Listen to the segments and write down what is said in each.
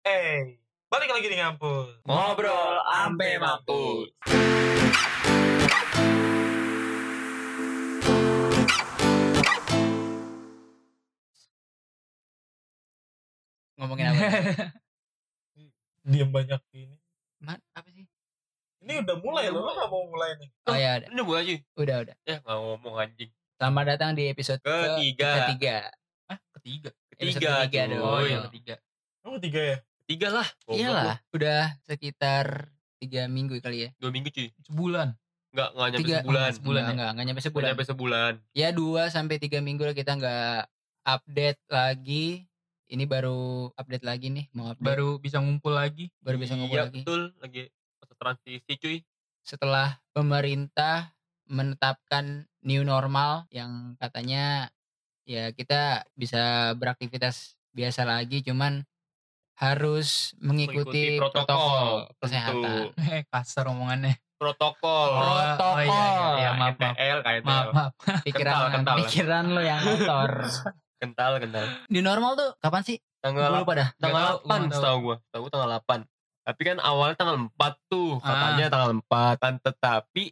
Eh, balik lagi di ngampus. Ngobrol ampe mampus. Ngomongin apa? Diam banyak ini. Man, apa sih? Ini udah mulai loh, lo gak mau mulai nih. Oh ya, udah, Ini mulai aja. udah, udah. Ya nggak ngomong anjing. Selamat datang di episode ke- Ketiga. ketiga. Ah, ketiga. Episode Ketiga, ketiga cuy. dong. Oh, iya. yang ketiga. Kamu tiga ya? Tiga lah. Goblok Iyalah, udah sekitar tiga minggu kali ya. Dua minggu cuy. Sebulan. Nggak nggak nyampe Tiga, sebulan. oh, sebulan ya? enggak, enggak nyampe Nggak sebulan. nyampe sebulan. Ya dua sampai tiga minggu lah kita nggak update lagi. Ini baru update lagi nih, mau update. Baru, Baru bisa ngumpul lagi. bisa ngumpul Iya, lagi. betul. Lagi masa transisi cuy. Setelah pemerintah menetapkan new normal yang katanya ya kita bisa beraktivitas biasa lagi, cuman harus mengikuti, Mengikuti protokol, protokol kesehatan. Eh, kasar omongannya. Protokol. Protokol. oh, iya, iya, iya, maaf, maaf. KTL, KTL. Maaf, maaf. Pikiran Kental, kental. pikiran lo yang kotor. Kental, kental. New normal tuh kapan sih? Gue Tanggal lupa dah. tanggal Nggak tahu, gua 8 nggak tahu. setahu gua. Setahu gua tanggal 8. Tapi kan awalnya tanggal 4 tuh, Ah. katanya tanggal 4 kan tetapi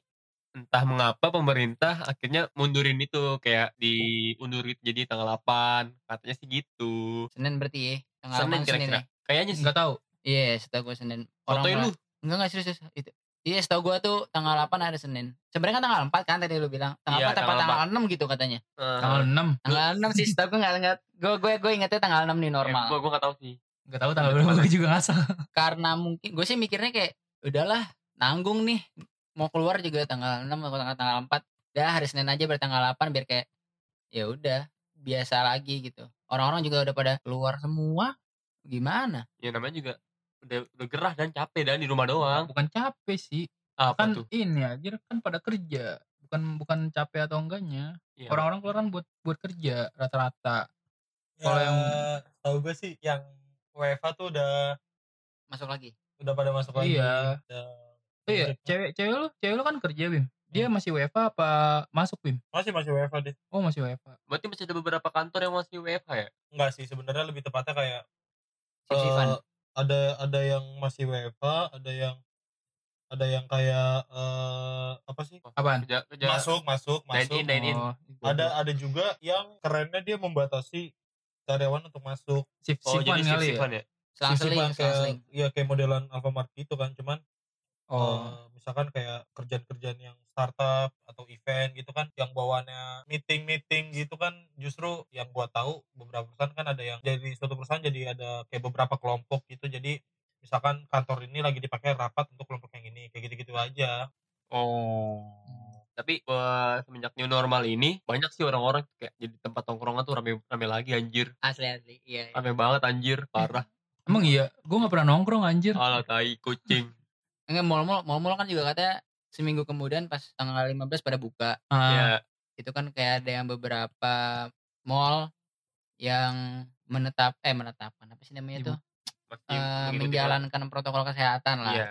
entah mengapa pemerintah akhirnya mundurin itu kayak diundurin jadi tanggal 8. Katanya sih gitu. Senin berarti ya. Tanggal Senin kira-kira. ya? Kayaknya sih. Enggak tahu. Iya, setahu gue Senin. Fotoin mulai- lu. Enggak enggak serius, serius. itu. Iya, setahu gue tuh tanggal 8 ada Senin. Sebenarnya kan tanggal 4 kan tadi lu bilang. Tanggal Iya, 4 apa tanggal tanggal 6 gitu katanya. Eh, Tanggal 6. Tanggal 6 sih setahu gue enggak enggak gue gue gue ingetnya tanggal 6 nih eh, normal. gua gua gak tahu sih. Enggak tahu tanggal berapa gue juga ngasal. Karena mungkin gue sih mikirnya kayak udahlah nanggung nih mau keluar juga tanggal 6 atau tanggal tanggal 4. Dah hari Senin aja bertanggal 8 biar kayak ya udah biasa lagi gitu. Orang-orang juga udah pada keluar semua. Gimana? Ya namanya juga udah udah gerah dan capek dan di rumah doang. Bukan capek sih. Apa Kan tuh? ini aja kan pada kerja. Bukan bukan capek atau enggaknya. Iya. Orang-orang keluar kan buat buat kerja rata-rata. Kalau Kalau yang tahu gue sih yang WFA tuh udah Masuk lagi. udah pada masuk lagi. Iya. Udah- Oh iya, cewek cewek lu, cewek lu kan kerja, Bim. Dia masih WFA apa masuk, Bim? Masih masih WFA deh. Oh, masih WFA. Berarti masih ada beberapa kantor yang masih WFH ya? Enggak sih, sebenarnya lebih tepatnya kayak eh, ada ada yang masih WFA, ada yang ada yang kayak eh apa sih? Apaan? Kerja kerja Masuk, masuk, Dine masuk. in, dine in. Oh, Ada ada juga yang kerennya dia membatasi karyawan untuk masuk. shift Oh, jadi kali ya. shift-shiftan ya? Selang-seling, Sisipan kayak selang-seling. ya kayak modelan Alfamart gitu kan, cuman Oh. eh, misalkan kayak kerjaan-kerjaan yang startup atau event gitu kan yang bawaannya meeting-meeting gitu kan justru yang gua tahu beberapa perusahaan kan ada yang jadi suatu perusahaan jadi ada kayak beberapa kelompok gitu jadi misalkan kantor ini lagi dipakai rapat untuk kelompok yang ini kayak gitu-gitu aja Oh. Tapi eh, semenjak new normal ini banyak sih orang-orang kayak jadi tempat tongkrongan tuh rame rame lagi anjir. Asli asli. Iya. iya. Rame banget anjir, parah. Emang iya, gue gak pernah nongkrong anjir. Alah tai kucing. Enggak mall-mall mall-mall kan juga katanya seminggu kemudian pas tanggal 15 pada buka. Ah, Ya, Itu kan kayak ada yang beberapa mall yang menetap eh menetapkan apa sih namanya Ibu. tuh? Eh, menjalankan protokol kesehatan lah. Iya.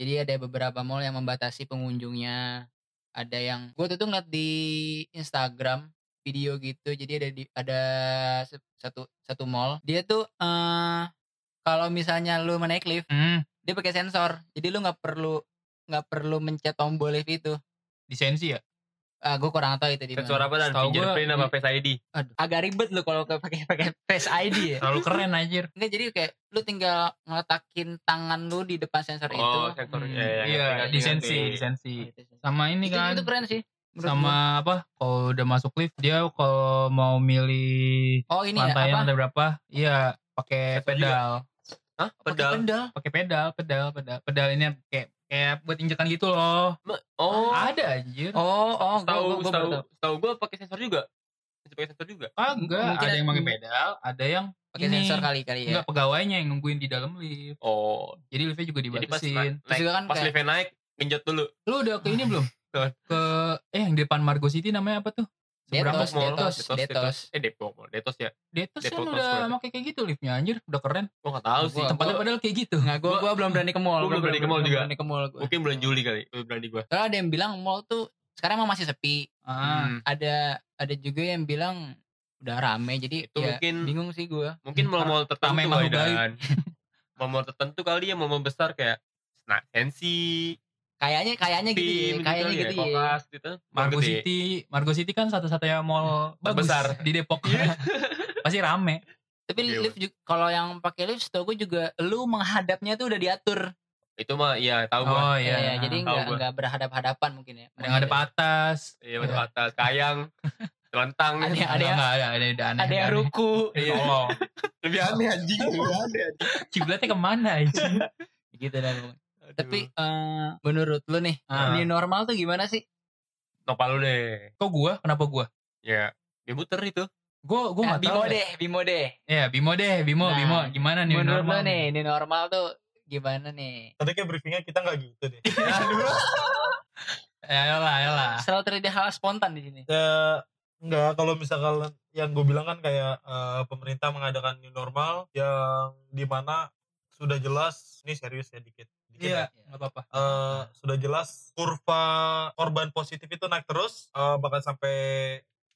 Jadi ada beberapa mall yang membatasi pengunjungnya. Ada yang gue tuh tuh ngeliat di Instagram video gitu. Jadi ada di ada satu satu mall. Dia tuh eh kalau misalnya lu menaik lift, Hmm, dia pakai sensor. Jadi lu nggak perlu nggak perlu mencet tombol lift itu. lisensi ya? Ah, gue kurang tahu itu di Sensor mana. apa dan Setahu gua fingerprint apa di- Face ID? Aduh, agak ribet lu kalau pakai pakai Face ID ya. Terlalu keren anjir. Enggak jadi kayak lu tinggal ngeletakin tangan lu di depan sensor itu. Oh, sensor. Hmm, ya, ya, iya, ngerti. lisensi. Oh, itu sih. Sama ini itu, kan. itu keren sih. sama apa? Kalau udah masuk lift dia kalau mau milih Oh ini ya lantainya apa? lantai berapa? Iya, pakai pedal. Hah? Pakai Pedal. pedal. Pakai pedal, pedal, pedal. Pedal ini kayak kayak buat injekan gitu loh. Oh, Ada anjir. Oh, oh, tahu tahu tahu. gua pakai sensor juga. Pakai sensor juga. Kagak, Mungkin ada yang pakai ada- pedal, ada yang Pakai sensor kali kali ya. Enggak pegawainya yang nungguin di dalam lift. Oh, Jadi liftnya juga jadi pas dibatasin. naik, kan pas kayak- liftnya naik, genjot dulu. Lu udah ke ini belum? Ke- eh yang depan Margo City namanya apa tuh? Seberang Detos, Mall, Detos, Detos, Detos. Eh, Depok Mall. Detos ya. Detos kan Depot udah pakai kayak gitu liftnya anjir, udah keren. Gua enggak tahu sih. Tempatnya padahal kayak gitu. Nggak, gua, gua belum berani ke mall. Gua belum berani ke mall juga. berani ke mall gua. Mungkin bulan Juli kali. Belum berani gua. Soalnya ada yang bilang mall tuh sekarang emang masih sepi. Hmm. Ada ada juga yang bilang udah rame jadi Itu ya mungkin- bingung sih gua. Mungkin Hmm, mal-mal tertentu kali, dan mall-mall tertentu kali ya mall-mall besar kayak Sensi, Kayaknya kayaknya gitu ya, kayaknya kali gitu ya. Kokas gitu. Margo gede. City, Margo City kan satu-satunya mall bagus Terbesar. di Depok. Iya. Pasti rame. Tapi Iya, lift juga, kalau yang pakai lift setahu gue juga lu menghadapnya tuh udah diatur. Itu mah iya tahu gua. Oh Iya, iya. jadi tahu nggak gua. nggak berhadap-hadapan mungkin ya. Ada yang ada atas. Iya, masuk atas kayang, telentang. Ada yang- Ada yang ada ada ada ada aneh. Ada yang aneh. ruku. Iya. Tolong. Lebih aneh anjing, lebih aneh. anjing. Kiblatnya ke mana anjing? gitu dan. Tapi eh, menurut lu nih Ah. new normal tuh gimana sih? nopal lu deh. Kok gua? Kenapa gua? Ya, dia muter itu. Gua gua Eh, enggak tahu. Bimo deh. deh, Bimo deh. Ya, Bimo deh, Bimo, Nah, Bimo. Gimana nih menurut normal lu nih new normal tuh gimana nih? Tadi kayak briefingnya kita nggak gitu deh. Ya ayolah, ayolah. Selalu terjadi hal spontan di sini. ya enggak kalau misalkan yang gue bilang kan kayak eh, pemerintah mengadakan new normal yang di mana sudah jelas ini serius ya dikit dikit ya. Iya, enggak apa-apa. Eh, sudah jelas kurva korban positif itu naik terus eh, bahkan sampai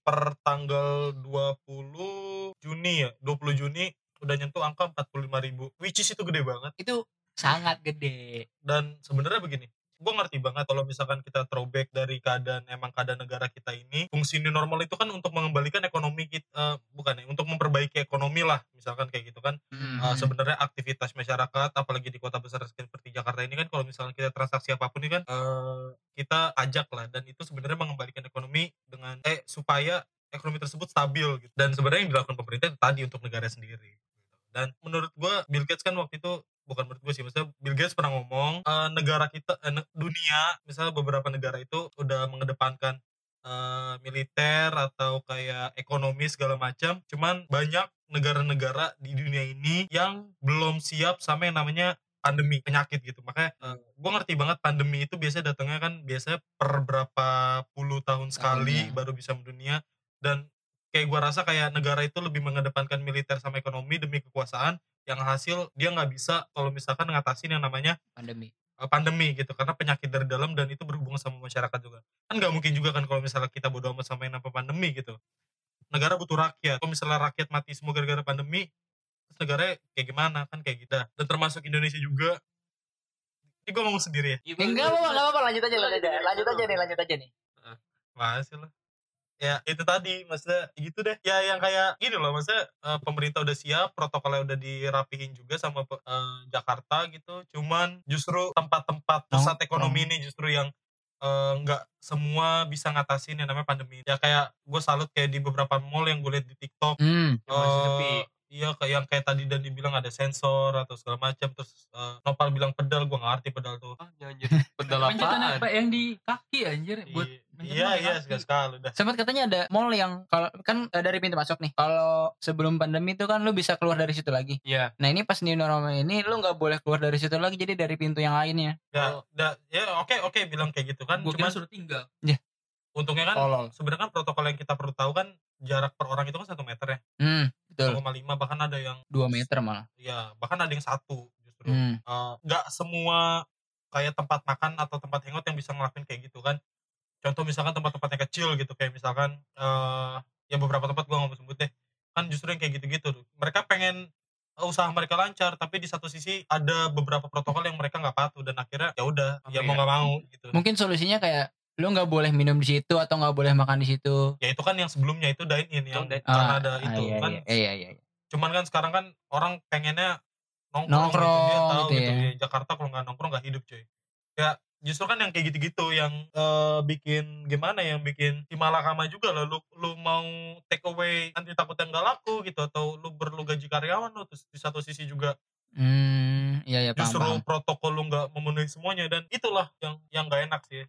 per tanggal 20 Juni ya 20 Juni udah nyentuh angka 45 ribu which is itu gede banget Itu sangat gede. dan sebenarnya begini gue ngerti banget kalau misalkan kita throwback dari keadaan emang keadaan negara kita ini fungsi new normal itu kan untuk mengembalikan ekonomi kita eh, bukan ya untuk memperbaiki ekonomi lah misalkan kayak gitu kan. Hmm. Uh, sebenarnya aktivitas masyarakat apalagi di kota besar seperti Jakarta ini kan kalau misalnya kita transaksi apa pun ini kan uh, kita ajak lah dan itu sebenarnya mengembalikan ekonomi dengan eh supaya ekonomi tersebut stabil gitu. Dan sebenarnya yang dilakukan pemerintah itu tadi untuk negara sendiri. Dan menurut gua Bill Gates kan waktu itu bukan menurut gue sih maksudnya Bill Gates pernah ngomong uh, negara kita ne- dunia misalnya beberapa negara itu udah mengedepankan uh, militer atau kayak ekonomi segala macam cuman banyak negara-negara di dunia ini yang belum siap sama yang namanya pandemi penyakit gitu. Makanya gue ngerti banget pandemi itu biasanya datangnya kan biasanya per berapa puluh tahun sekali baru bisa mendunia. Dan kayak gua rasa kayak negara itu lebih mengedepankan militer sama ekonomi demi kekuasaan yang hasil dia nggak bisa kalau misalkan ngatasin yang namanya Pandemi. uh, pandemi gitu karena penyakit dari dalam dan itu berhubungan sama masyarakat juga. Kan nggak mungkin juga kan kalau misalnya kita bodo amat sama yang namanya pandemi gitu. Negara butuh rakyat. Kalau misalnya rakyat mati semua gara-gara pandemi terus negara kayak gimana? Kan kayak gitu. Dan termasuk Indonesia juga. Ini gue ngomong sendiri ya? Iya, Enggak apa enggak apa lanjut aja lanjut aja. Lanjut aja nih, lanjut aja nih. masih lah ya itu tadi maksudnya gitu deh. Ya yang kayak gini loh maksudnya eh, pemerintah udah siap protokolnya udah dirapihin juga sama eh, Jakarta gitu. Cuman justru tempat-tempat pusat ekonomi ini justru yang eh, nggak semua bisa ngatasin yang namanya pandemi. Ya kayak gue salut kayak di beberapa mall yang gue lihat di TikTok. Eh, sepi. Iya kayak yang kayak tadi dan dibilang ada sensor atau segala macam terus eh, Nopal bilang pedal gue nggak ngerti pedal tuh Ah, anjir. Pedal Pencetan apaan? apa yang di kaki anjir buat Iya, iya iya kaki. sekali sekali udah Sempat katanya ada mall yang kalau kan eh, dari pintu masuk nih. Kalau sebelum pandemi itu kan lu bisa keluar dari situ lagi. Iya. Nah ini pas new normal ini lu nggak boleh keluar dari situ lagi jadi dari pintu yang lainnya. ya Oh. da- ya oke oke bilang kayak gitu kan Gua cuman suruh tinggal. untungnya kan sebenarnya kan protokol yang kita perlu tahu kan jarak per orang itu kan satu meter ya Hmm, betul. 1,5 bahkan ada yang 2 meter malah. ya bahkan ada yang satu justru Hmm. Eh, nggak semua kayak tempat makan atau tempat hangout yang bisa ngelakuin kayak gitu kan contoh misalkan tempat-tempat yang kecil gitu kayak misalkan eh ya beberapa tempat gua nggak mau sebut deh kan justru yang kayak gitu-gitu mereka pengen usaha mereka lancar tapi di satu sisi ada beberapa protokol yang mereka nggak patuh dan akhirnya ya udah ya ya? mau nggak mau gitu Mungkin solusinya kayak lu nggak boleh minum di situ atau nggak boleh makan di situ. ya itu kan yang sebelumnya itu dine in yang dine- karena Ah, ada ah, itu iya, kan iya, iya, iya, iya. cuman kan sekarang kan orang pengennya nongkrong, Nongkrong gitu, dia tahu gitu gitu, ya. ya. Jakarta kalau nggak nongkrong nggak hidup cuy ya justru kan yang kayak gitu-gitu yang eh, bikin gimana ya, yang bikin himalakama juga lah lu lu mau take away nanti takutnya nggak laku gitu atau lu perlu gaji karyawan lu terus di satu sisi juga Hmm, iya iya paham. justru paham. protokol lu nggak memenuhi semuanya dan itulah yang yang nggak enak sih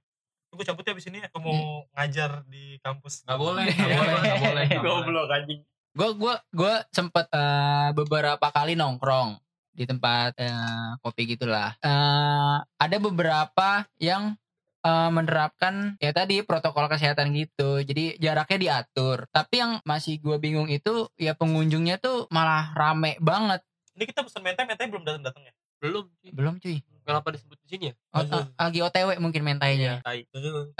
gue cabut ya abis ini ya gue mau ngajar di kampus Nggak boleh, nggak boleh, nggak boleh. Goblok anjing. Gue gua gua sempet eh, beberapa kali nongkrong di tempat eh, kopi gitulah. Eh, ada beberapa yang menerapkan ya tadi protokol kesehatan gitu. Jadi jaraknya diatur. Tapi yang masih gue bingung itu ya pengunjungnya tuh malah rame banget. ini kita pesan mentai mentai belum datang datang ya Belum. cuy. Belum cuy. Kenapa disebut di sini ya? Oh, lagi OTW mungkin mentainya. Tai.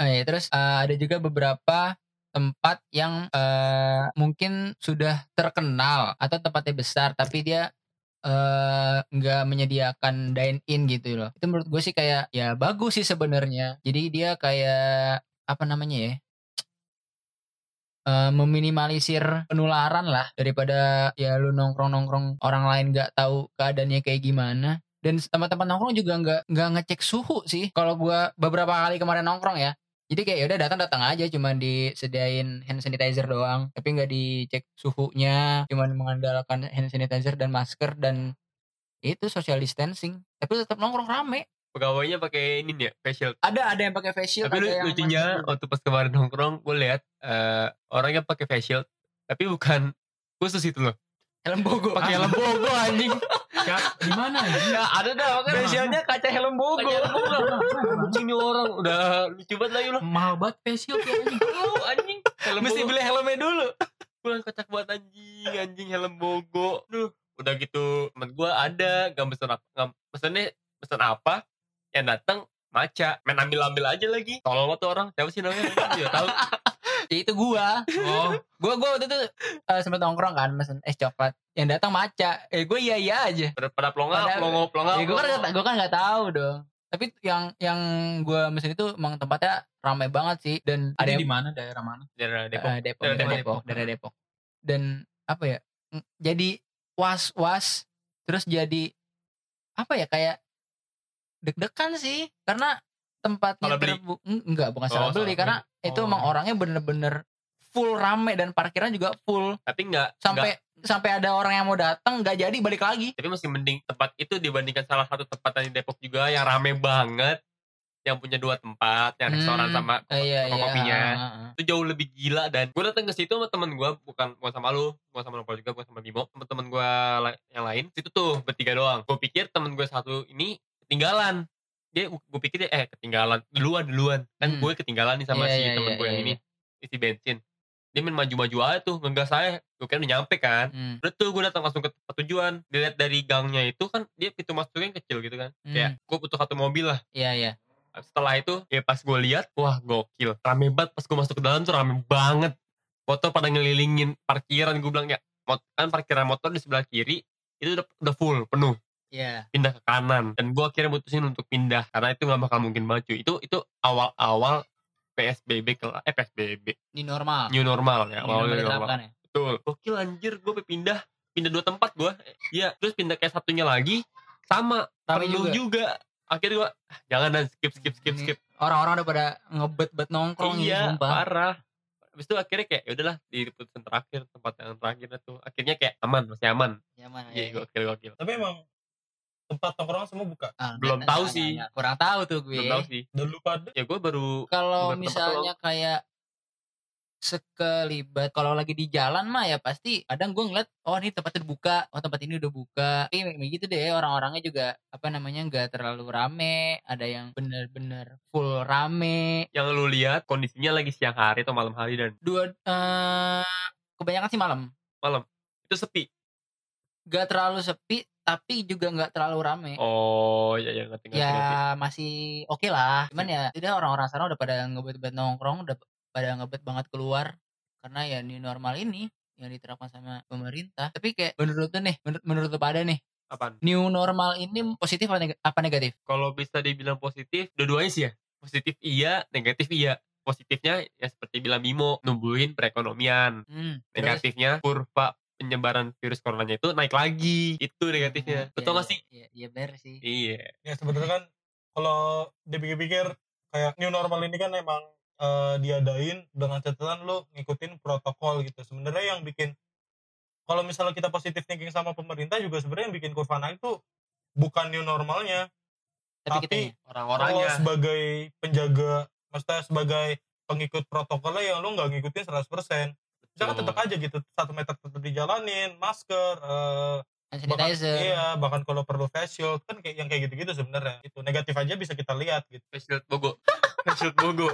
Eh, terus eh, ada juga beberapa tempat yang eh, mungkin sudah terkenal atau tempatnya besar tapi dia eh, nggak menyediakan dine in gitu loh. Itu menurut gue sih kayak ya bagus sih sebenarnya. Jadi dia kayak apa namanya ya? meminimalisir penularan lah daripada ya lu nongkrong nongkrong orang lain nggak tahu keadaannya kayak gimana dan tempat-tempat nongkrong juga nggak nggak ngecek suhu sih. Kalau gua beberapa kali kemarin nongkrong ya. Jadi kayak yaudah datang datang aja. Cuman disediain hand sanitizer doang. Tapi nggak dicek suhunya. Cuman mengandalkan hand sanitizer dan masker dan itu social distancing. Tapi tetap nongkrong rame. Pegawainya pakai ini nih ya facial ada ada yang pakai face shield tapi lu, ada yang lucunya masker. waktu pas kemarin nongkrong gue lihat eh, orangnya pakai face shield. Tapi bukan khusus itu loh helm bogo. Pakai helm bogo anjing. Ya, di mana ya ada dah kan? Face shieldnya kaca helm bogo. Anjing nih orang udah lucu banget lagi lo Mahal banget ya anjing. Helm mesti beli helmnya dulu. Bulan kocak banget anjing. Anjing helm bogo. Duh. Udah gitu temen gue ada. Gak pesen apa gak pesennya pesen apa? Yang datang maca. Main ambil ambil aja lagi. Tolong tuh orang. Siapa sih namanya? Dia tahu ya itu gua Oh, gua gua waktu itu eh, sempet nongkrong kan mesen es coklat yang datang maca eh gue iya iya aja pada pada plonga Padahal- plongo plonga ya gue kan nggak gue kan nggak tahu dong tapi yang yang gue mesen itu emang tempatnya ramai banget sih dan ada ada yang di mana daerah mana? daerah Depok Eh, Depok, Daerah Depok. Depok, daerah Depok. Dan apa ya? Jadi was-was terus jadi apa ya kayak deg-degan sih karena tempatnya beli. terbu- enggak bukan Oh, salah beli salah karena beli. Itu Oh. emang orangnya bener-bener full rame dan parkiran juga full. Tapi enggak sampai sampai ada orang yang mau datang nggak jadi balik lagi. Tapi masih mending tempat itu dibandingkan salah satu tempat di Depok juga yang rame banget yang punya dua tempat yang restoran Hmm, sama Eh, iya, iya, kopinya. ah. itu jauh lebih gila dan gue datang ke situ sama temen gue bukan bukan sama lu bukan sama Nopal juga bukan sama Bimo temen-temen gue yang lain. Itu tuh bertiga doang. Gue pikir temen gue satu ini ketinggalan dia gue pikir dia eh ketinggalan duluan duluan. Kan Hmm. gue ketinggalan nih sama Iya, si iya, temen iya, gue yang iya, ini isi bensin. Dia main maju-maju aja tuh ngegas saya gue kira udah nyampe kan. Hmm, Udah tuh gue datang langsung ke tempat tujuan dilihat dari gangnya itu kan dia pintu masuknya kecil gitu kan. Kayak gue butuh satu mobil lah. Iya iya. Setelah itu ya pas gue lihat wah gokil. Rame banget pas gue masuk ke dalam tuh rame banget. Motor pada ngelilingin parkiran gue bilang ya kan parkiran motor di sebelah kiri itu udah, udah full penuh iya. Pindah ke kanan. Dan gue akhirnya mutusin untuk pindah karena itu nggak bakal mungkin maju. Itu itu awal-awal PSBB ke eh PSBB ini normal. New normal ya Ini awal normal new normal. diterapkan ya? Betul. Gokil anjir gue pindah pindah dua tempat gue iya terus pindah kayak satunya lagi sama penuh juga. juga. Akhirnya gue ah, jangan dan. Skip skip skip Ini skip. orang-orang udah pada ngebet-bet nongkrong ini iya sumpah. parah. Habis itu akhirnya kayak ya udahlah di putusan terakhir tempat yang terakhir itu akhirnya kayak aman masih aman. Nyaman, iya iya. gokil gokil. Tapi emang tempat nongkrong semua buka. Ah, belum tahu sih. nggak- kurang tahu tuh gue. Belum tahu sih. Dan lu pada ya gue baru kalau misalnya kayak sekelibat kalau lagi di jalan mah ya pasti kadang gue ngeliat oh ini tempatnya udah buka oh tempat ini udah buka. Tapi gitu deh orang-orangnya juga apa namanya nggak terlalu rame. Ada yang bener-bener full rame. Yang lu lihat kondisinya lagi siang hari atau malam hari dan? Dua eh kebanyakan sih malam. Itu sepi? Gak terlalu sepi tapi juga nggak terlalu rame. Oh ya ya ngerti ngerti, ya ngerti. masih oke lah. Cuman ya tidak orang-orang sana udah pada ngebet-bet nongkrong udah pada ngebet banget keluar. Karena ya new normal ini yang diterapkan sama pemerintah. Tapi kayak menurut lu nih menurut, menurut lu pada nih apaan? new normal ini positif apa, neg- apa negatif? Kalau bisa dibilang positif dua-duanya sih ya. Positif iya negatif iya. Positifnya ya seperti bilang Bimo numbuhin perekonomian. Hmm, terus- negatifnya kurva penyebaran virus coronanya itu naik lagi itu negatifnya. Hmm, betul iya, gak sih? iya iya bener sih. Iya. Ya sebenarnya kan kalau dipikir-pikir kayak new normal ini kan emang eh, diadain dengan catatan lu ngikutin protokol gitu. Sebenarnya yang bikin kalau misalnya kita positif thinking sama pemerintah juga sebenarnya yang bikin kurva naik tuh bukan new normalnya, tapi, tapi ya, kalau orang-orangnya sebagai penjaga, maksudnya sebagai pengikut protokolnya yang lu nggak ngikutin 100%. Misalkan Betul. tetap aja gitu, satu meter tetap dijalanin, masker, eh, hand bahkan, sanitizer. iya bahkan kalau perlu face shield kan kayak yang kayak gitu-gitu sebenarnya. Itu negatif aja bisa kita lihat gitu. Face shield bogo. Face shield bogo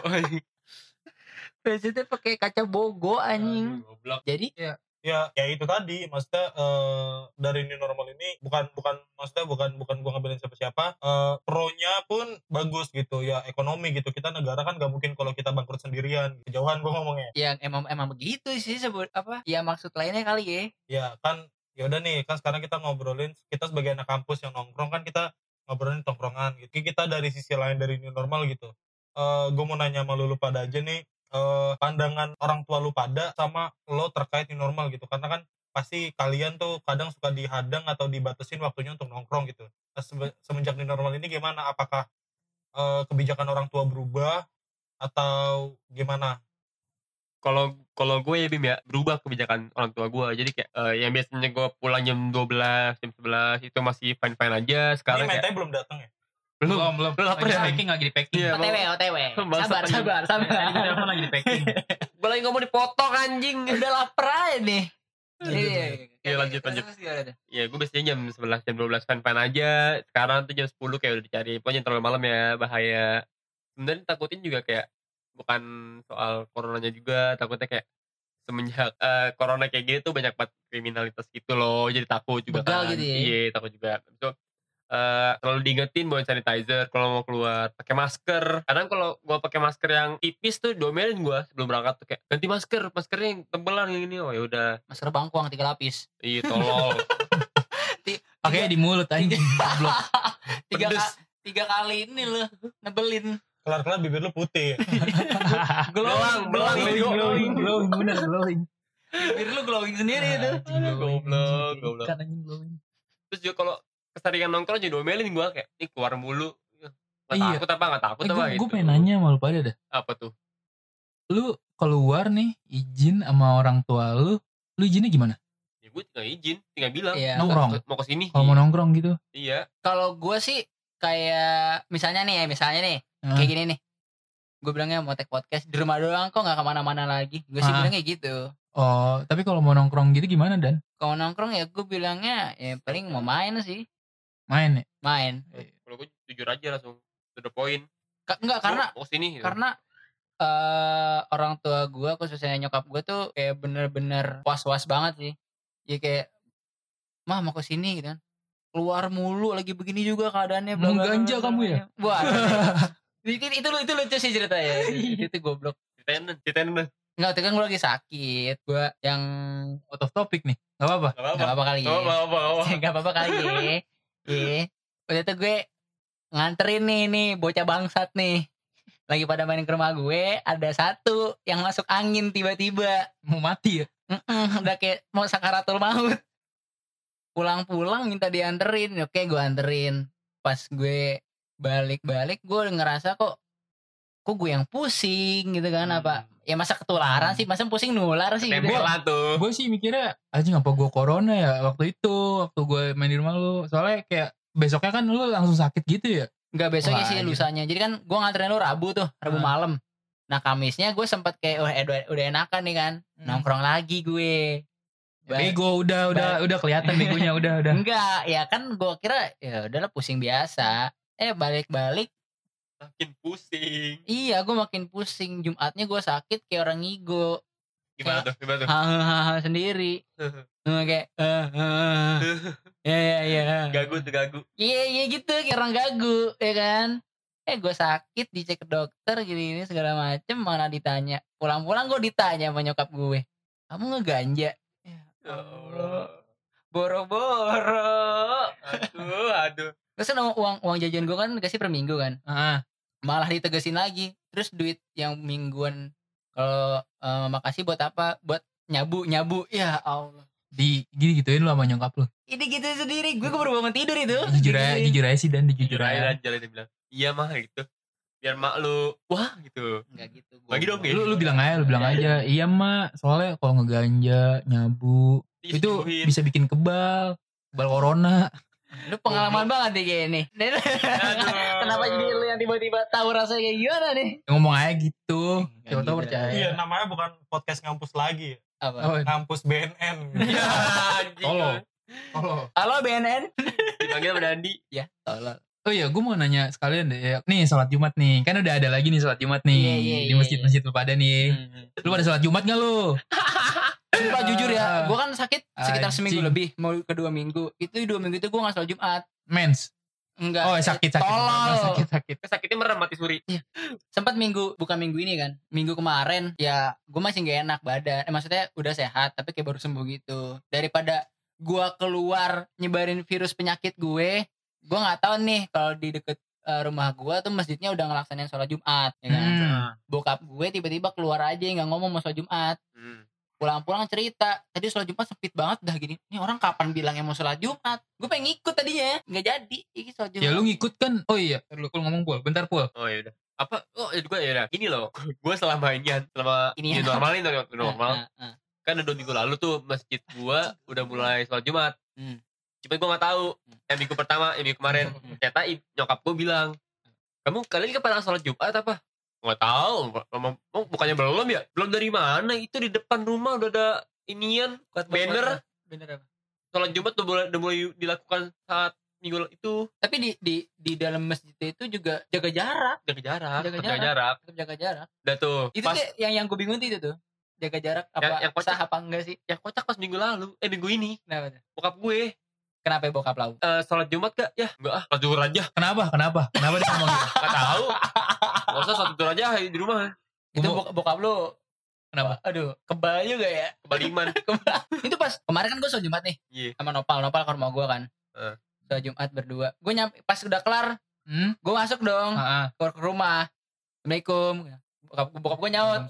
Maksudnya pakai kaca bogo anjing. Aduh, goblok. jadi ya ya itu tadi maksudnya eh, dari new normal ini bukan bukan maksudnya bukan bukan gua ngambilin siapa-siapa eh, pro-nya pun bagus gitu ya ekonomi gitu. Kita negara kan gak mungkin kalau kita bangkrut sendirian kejauhan gua ngomongnya. Yang emang emang begitu sih sebut apa ya maksud lainnya kali ya. Ya kan ya udah nih kan sekarang kita ngobrolin kita sebagai anak kampus yang nongkrong kan kita ngobrolin tongkrongan gitu. Kita dari sisi lain dari new normal gitu. Eh gue mau nanya sama lu, lu pada aja nih eh pandangan orang tua lu pada sama lo terkait new normal gitu. Karena kan pasti kalian tuh kadang suka dihadang atau dibatasin waktunya untuk nongkrong gitu. Nah, semenjak new normal ini gimana? Apakah eh, kebijakan orang tua berubah atau gimana? Kalau kalau gue ya Bim ya berubah kebijakan orang tua gue. Jadi kayak eh, yang biasanya gue pulang jam 12 jam 11 itu masih fine fine aja. Ini sekarang kayak mentanya belum datang ya belum belum belum. Lu lapar lagi ya? packing lagi di packing. Iya, OTW OTW. Sabar sabar sabar gua telepon lagi di packing? Gue lagi ngomong dipotong anjing. Udah lapar aja nih. Iya Iya, lanjut, lanjut. Terus gimana tuh? ya gue biasanya jam 11 jam 12 fine fine aja. Sekarang tuh jam 10 kayak udah dicari. Pokoknya terlalu malam ya bahaya. Sebenarnya takutin juga kayak bukan soal coronanya juga takutnya kayak semenjak eh, corona kayak gini tuh banyak banget kriminalitas gitu loh. Jadi takut juga Begal kan. gitu ya? iya takut juga. So, eh selalu diingetin bawa sanitizer kalau mau keluar pakai masker. Kadang kalau gua pakai masker yang tipis tuh domelin gua sebelum berangkat tuh kayak ganti masker maskernya yang tebelan yang ini. Oh ya udah. Masker bangkuang tiga lapis. Iya tolol. Pakai di mulut anjing goblok. tiga tiga kali ini loh nebelin. Kelar-kelar bibir lu putih. Glowing bego. glowing glowing bener glowing. Bibir lu glowing sendiri itu glowing, Goblok, goblok. Glowing. Terus juga kalau keseringan nongkrong jadi domelin gue kayak ini keluar mulu. Gak Iya. takut apa gak takut eh, apa gue gitu. gue pengen nanya sama lu pada dah apa tuh? Lu keluar nih izin sama orang tua lu lu izinnya gimana? Ya gue tinggal izin tinggal bilang Iya. mau Nongkrong. ke- mau ke sini kalau mau nongkrong gitu? Iya. Kalau gue sih kayak misalnya nih ya misalnya nih Ah. kayak gini nih. Gue bilangnya mau take podcast di rumah doang kok nggak ke mana-mana lagi? Gue sih Ah. bilangnya gitu. Oh tapi kalau mau nongkrong gitu gimana dan? Kalau nongkrong ya gue bilangnya ya paling mau main sih main ya? Main. Kalau gue jujur aja langsung to the point. Ka- enggak karena mau ke sini gitu. karena eh orang tua gue khususnya nyokap gue tuh kayak bener-bener was-was banget sih. Ya kayak mah mau ke sini gitu kan. Keluar mulu lagi begini juga keadaannya bla, Mau bla, bla, ganja bla, kamu ya? wah. Itu, itu, itu lucu sih ceritanya. Itu, itu goblok. Ceritain ceritain Enggak, itu kan gue lagi sakit. Gue yang out of topic nih. Gak apa-apa. Gak apa-apa. Nggak apa-apa kali gak ya apa-apa gak apa-apa. nggak apa-apa kali ya Iya. Waktu itu gue nganterin nih nih bocah bangsat nih. Lagi pada main ke rumah gue, ada satu yang masuk angin tiba-tiba. mau mati ya Mm-mm, udah kayak mau sakaratul maut. Pulang-pulang minta dianterin. Oke, gue anterin. Pas gue balik-balik, gue ngerasa kok kok gue yang pusing gitu kan apa ya masa ketularan sih masa pusing nular sih gitu. tuh gue sih mikirnya anjing apa gue corona ya waktu itu waktu gue main di rumah lu soalnya kayak besoknya kan lu langsung sakit gitu ya Enggak besoknya Wah, sih lusanya. Jadi kan gue nganterin lu Rabu tuh, Rabu Ah. malam. Nah Kamisnya gue sempat kayak wah udah, udah enakan nih kan. Hmm. Nongkrong lagi gue. Ba- bego udah udah udah kelihatan begonya udah udah Enggak, ya kan gue kira ya udahlah pusing biasa. Eh balik-balik, makin pusing iya gue makin pusing. Jumatnya gue sakit kayak orang ngigo. gimana tuh gimana tuh Hahaha sendiri. Kayak eh, eh, ya ya ya. gagu tuh gagu Iya iya gitu kayak orang gagu ya kan. Eh gue sakit dicek ke dokter gini ini segala macem mana ditanya. Pulang-pulang gue ditanya sama nyokap gue. Kamu ngeganja? Ya Ya Allah. Boro-boro. aduh aduh Terus kan uang uang jajan gue kan dikasih per minggu kan. ah Malah ditegesin lagi. Terus duit yang mingguan kalau eh, makasih buat apa? Buat nyabu nyabu. Ya Allah. di gini gituin lu sama nyokap lu Ini gitu sendiri. Gue baru bangun tidur itu. jujur aja jujur aja sih dan jujur jujur aja jalan dia bilang iya mah gitu biar mak lu wah gitu Enggak gitu. Bagi dong, ya. lu lu bilang aja lu bilang aja iya mak soalnya kalau ngeganja nyabu Iya, itu bisa bikin kebal kebal corona Lu pengalaman banget nih kayak ini. Kenapa jadi lu yang tiba-tiba tahu rasanya kayak gimana nih? ngomong aja gitu siapa tahu gitu. percaya Iya, namanya bukan podcast ngampus lagi. Apa? oh, Ngampus BNN. ya anjing Tolong. oh. Halo BNN. dipanggil Dandi Ya, tolol. Oh iya, gue mau nanya sekalian deh. ya. Nih sholat Jumat nih, kan udah ada lagi nih sholat Jumat nih Iya, iya, di iya, masjid-masjid lu pada nih. Hmm. Lu pada sholat Jumat gak lu? Sumpah jujur ya, gue kan sakit sekitar Anjing. seminggu lebih, mau ke dua minggu. Itu dua minggu itu gue gak sholat Jumat. Mens. Enggak. Oh sakit sakit. Tolol. Sakit sakit. sakitnya merem mati suri Sempat minggu, bukan minggu ini kan. Minggu kemarin, ya gue masih gak enak badan. Eh, maksudnya udah sehat, tapi kayak baru sembuh gitu. Daripada gue keluar nyebarin virus penyakit gue gue nggak tahu nih kalau di deket eh, rumah gue tuh masjidnya udah ngelaksanain sholat jumat ya kan Hmm. bokap gue tiba-tiba keluar aja nggak ngomong mau sholat jumat Hmm. Pulang-pulang cerita tadi sholat jumat sempit banget dah gini ini orang kapan bilang yang mau sholat jumat gue pengen ngikut tadinya nggak jadi ini sholat jumat Ya lu ngikut kan. Oh iya, lu Pul ngomong Pul. Bentar Pul. Oh ya udah. Apa? Oh ya gue ya. Ini loh. gue selama ini selama Ini ya. normal ini normal. normal. Nah, nah, kan udah dua minggu lalu tuh masjid gua udah mulai sholat Jumat. Hmm. Cuma gua nggak tahu. Yang minggu pertama, yang minggu kemarin, Hmm. ternyata nyokap gua bilang, kamu kalian pernah sholat Jumat apa? Nggak tahu. Oh, bukannya belum ya? Belum dari mana? Itu di depan rumah udah ada inian Buat banner bener apa sholat Jumat udah mulai, udah mulai dilakukan saat minggu itu tapi di di di dalam masjid itu juga jaga jarak jaga jarak, Jaga jaga jarak. jarak. tetap jaga jarak Udah tuh. itu pas tuh yang yang gue bingung tuh itu tuh jaga jarak apa Yang- yang kocak. sah apa enggak sih yang kocak pas minggu lalu, eh minggu ini, kenapa tuh bokap gue kenapa ya bokap lau eh sholat Jumat gak? Ya, enggak ah, sholat zuhur aja. Kenapa? Kenapa? Kenapa dia ngomong gitu? Gak tahu. Gak usah sholat zuhur aja di rumah. itu Gua- bokap, lu Kenapa? aduh. Kebal juga ya? Kebaliman. itu pas kemarin kan gue sholat jumat nih Iya. sama nopal. Nopal ke rumah gue kan. Eh. sholat jumat berdua. Gue nyampe pas udah kelar Hmm? gue masuk dong. Ah. keluar ke rumah. Assalamualaikum. Bokap, bokap gue nyaut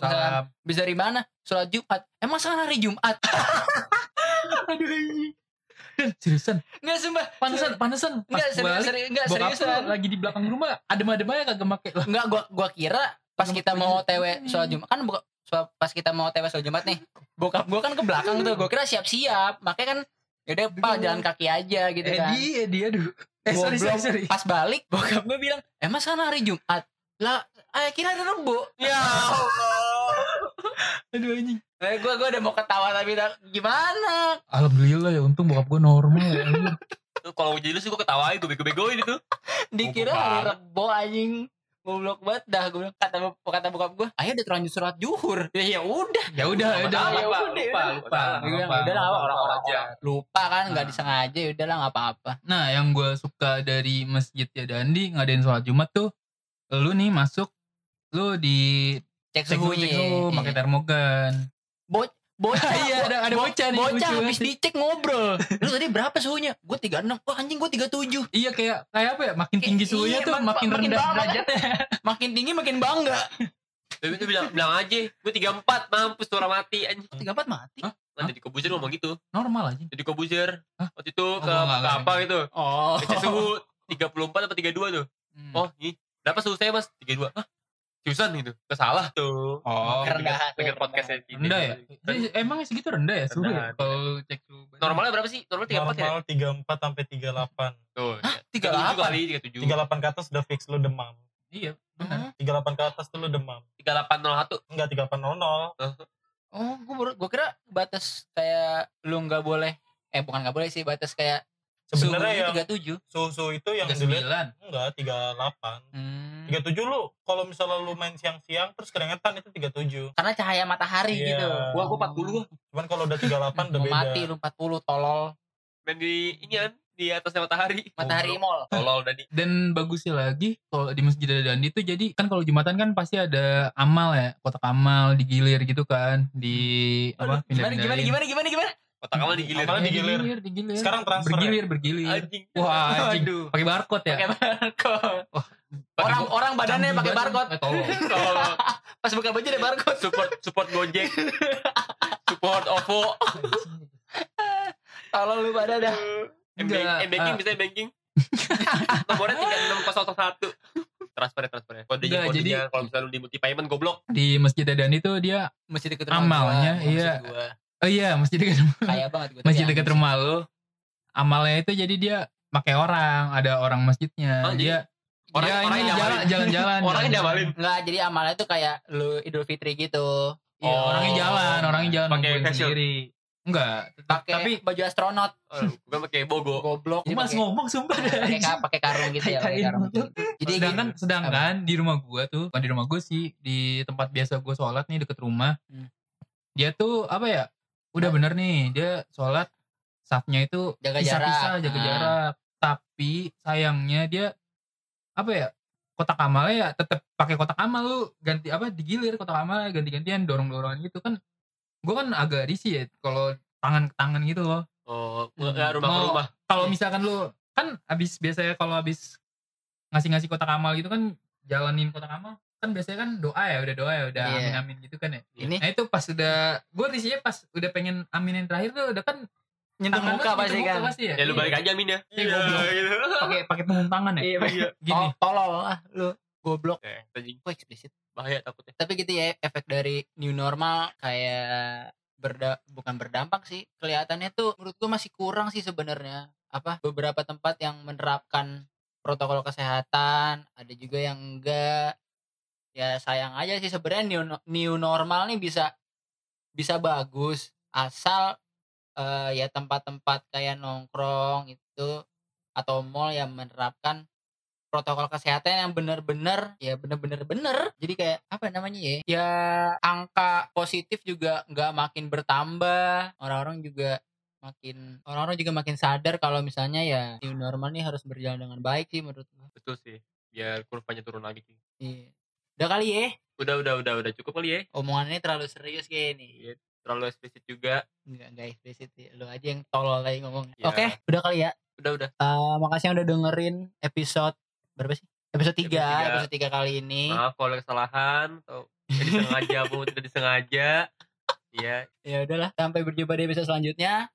bisa dari mana? Sholat jumat. Emang sekarang hari jumat? Aduh seriusan, nggak sumpah panesan. Pas nggak serius, serius nggak bokap seriusan lagi di belakang rumah, adem-adem aja kagak make lah. Enggak, gua gua kira pas Kagak kita mau baju. TW sholat Jumat kan buka, so- pas kita mau TW sholat Jumat nih. Bokap gua kan ke belakang tuh. Gua kira siap-siap. Makanya kan yaudah Pak Aduh. jalan kaki aja gitu kan. Edi, Edi, aduh. Eh, sorry, sorry, sorry. Pas balik bokap gua bilang, "Emang sekarang hari Jumat?" Lah, eh, kira ada Rebo. Ya Allah. Aduh anjing. Eh, gua gua udah mau ketawa tapi gimana? Alhamdulillah ya, untung bokap gue normal. ya, Kalau jadi lu sih gue ketawain, gue bego-begoin itu. Dikira hari. Rebo anjing. Goblok banget dah gua bilang kata kata bokap gua, "Ayo udah terlanjur sholat zuhur." Ya ya udah. Ya udah, ya udah. Lupa, ya lupa, udah, lupa, lupa. Bilang, "Ya udah lah orang-orang aja. lupa kan nggak Nah. disengaja ya udah lah nggak apa-apa. Nah, yang gue suka dari masjid ya Dandi ngadain sholat Jumat tuh, lu nih masuk, lu di Cek suhu, cek suhu, Iya. pakai termogan. Bocah Iya, ada- ada bo- bocah nih, bocah lucu habis dicek ngobrol lu tadi berapa suhunya gue 36 wah anjing gue 37 Iya kayak kayak apa ya? Makin tinggi suhunya iya, tuh mak- makin makin rendah derajatnya. makin tinggi makin bangga Tapi itu bilang, bilang aja, gue 34, mampus tuh orang mati. Anjing. 34 mati Hah? Nah, jadi Kobuzer ngomong gitu. Normal aja. Jadi Kobuzer. Waktu itu ke, nggak ke ngerti. apa gitu. oh Ngecek suhu 34 apa 32 tuh. Hmm. Oh, ini. Berapa suhu saya mas? 32. Hah? Seriusan gitu? Kesalah tuh. Oh, Kerendahan. Dengar podcastnya gitu. rendah ya? Jadi, emang segitu rendah ya suhu ya? Kalau cek suhu. badan? Normalnya berapa sih? Normal 34 ya? Normal 34 sampai 38. Tuh. Hah? 37 38? kali, 37. 38 ke atas udah fix lu demam. Iya, benar. 38 ke atas tuh lu demam. 3801. Enggak 3800. oh gue baru gue kira batas kayak lu nggak boleh eh bukan nggak boleh sih batas kayak Sebenarnya yang suhunya 37 suhu itu yang Tiga dilihat sembilan. enggak 38. hmm. 37 lu kalau misalnya lu main siang-siang terus keringetan itu 37. karena cahaya matahari Iya. gitu Gua gua 40 gua. Cuman kalau udah 38 udah beda. mati lu 40 tolol Main di ini kan di atasnya matahari. matahari mall Tolol tadi. Dan bagusnya lagi kalau di Masjid Dandi tuh jadi kan kalau Jumatan kan pasti ada amal ya, kotak amal digilir gitu kan di apa gimana gimana gimana gimana gimana Kotak amal digilir. Amalnya digilir. digilir, digilir. Sekarang transfer bergilir, bergilir. Anjing. Wah, anjing. Aduh. Pakai barcode ya. pakai barcode Pakai orang orang badannya pakai barcode Eh, tolong. Pas buka baju ada barcode support support Gojek. support OVO. kalau lu pada dah M-banking bisa banking. Nomornya 36001. Transfer ya transfer ya. Kodenya Enggak, kodenya jadi- kalau misalnya lu di multi payment goblok. Di Masjid Dandi tuh dia masih deket rumah Amalnya, gua, iya. Oh iya, masjid dekat rumah. kaya banget gua masjid tapi dekat rumah lu. Amalnya itu jadi dia pakai orang, ada orang masjidnya. Oh, dia orang- dia orangnya ini jalan jalan-jalan. Orangnya jalan-jalan. diamalin. Enggak, jadi amalnya tuh kayak lu Idul Fitri gitu. Iya, Oh. orangnya jalan, orangnya jalan Pakai sendiri. Enggak, tetap- Pakai tapi baju astronot, Oh, Bukan pakai bogo. goblok. Gue mas pakai- ngomong sumpah pakai ka- pakai karung gitu ya, pakai karung. gitu. Jadi sedangkan sedangkan di rumah gua tuh bukan di rumah gua sih di tempat biasa gua sholat nih deket rumah Hmm. dia tuh apa ya udah bener nih dia sholat safnya itu Jaga pisah-pisah jarak. jaga Ah. jarak tapi sayangnya dia apa ya kotak amalnya ya tetap pakai kotak amal lu ganti apa digilir kotak amal ganti-gantian dorong-dorongan gitu kan gua kan agak risih ya kalau tangan ke tangan gitu loh Oh, Hmm. rumah ke rumah. Kalau misalkan lu kan abis biasanya kalau abis ngasih-ngasih kotak amal gitu kan jalanin kotak amal kan biasanya kan doa ya udah doa ya udah Iya. amin amin gitu kan ya. Ini Nah itu pas udah gue risihnya pas udah pengen amin yang terakhir tuh udah kan nyentuh tangan muka pasti muka kan. pasti ya. Ya lu Iya. balik aja Min ya. Iya, goblok. gitu. pakai pakai punggung tangan ya. Iya, Iya. Gini. Oh, tolol ah lu goblok. Eh, anjing. Kok eksplisit? bahaya takutnya. Tapi gitu ya efek dari new normal kayak berda bukan berdampak sih. Kelihatannya tuh menurut gua masih kurang sih sebenarnya. Apa beberapa tempat yang menerapkan protokol kesehatan, ada juga yang enggak. Ya sayang aja sih sebenarnya new, new normal nih bisa bisa bagus asal eh, ya tempat-tempat kayak nongkrong itu atau mall yang menerapkan protokol kesehatan yang bener-bener ya bener-bener bener jadi kayak apa namanya ya ya angka positif juga nggak makin bertambah orang-orang juga makin orang-orang juga makin sadar kalau misalnya ya new normal ini harus berjalan dengan baik sih menurut gua Betul sih. Biar kurvanya turun lagi. Ki. iya udah kali ya Udah udah udah udah cukup kali ya. omongan ini terlalu serius kayak nih Iya, Terlalu eksplisit juga. Enggak, enggak eksplisit sih. Lu aja yang tolol lagi ngomong. Ya. Oke, udah kali ya. Udah udah. Eh, makasih yang udah dengerin episode berapa sih? Episode 3, Episode tiga. episode 3 kali ini. Maaf kalau kesalahan atau disengaja maupun tidak disengaja. Iya, Ya udahlah, sampai berjumpa di episode selanjutnya.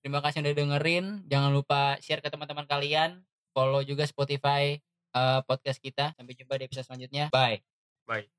Terima kasih udah dengerin. Jangan lupa share ke teman-teman kalian. Follow juga Spotify eh, podcast kita. Sampai jumpa di episode selanjutnya. Bye. baik.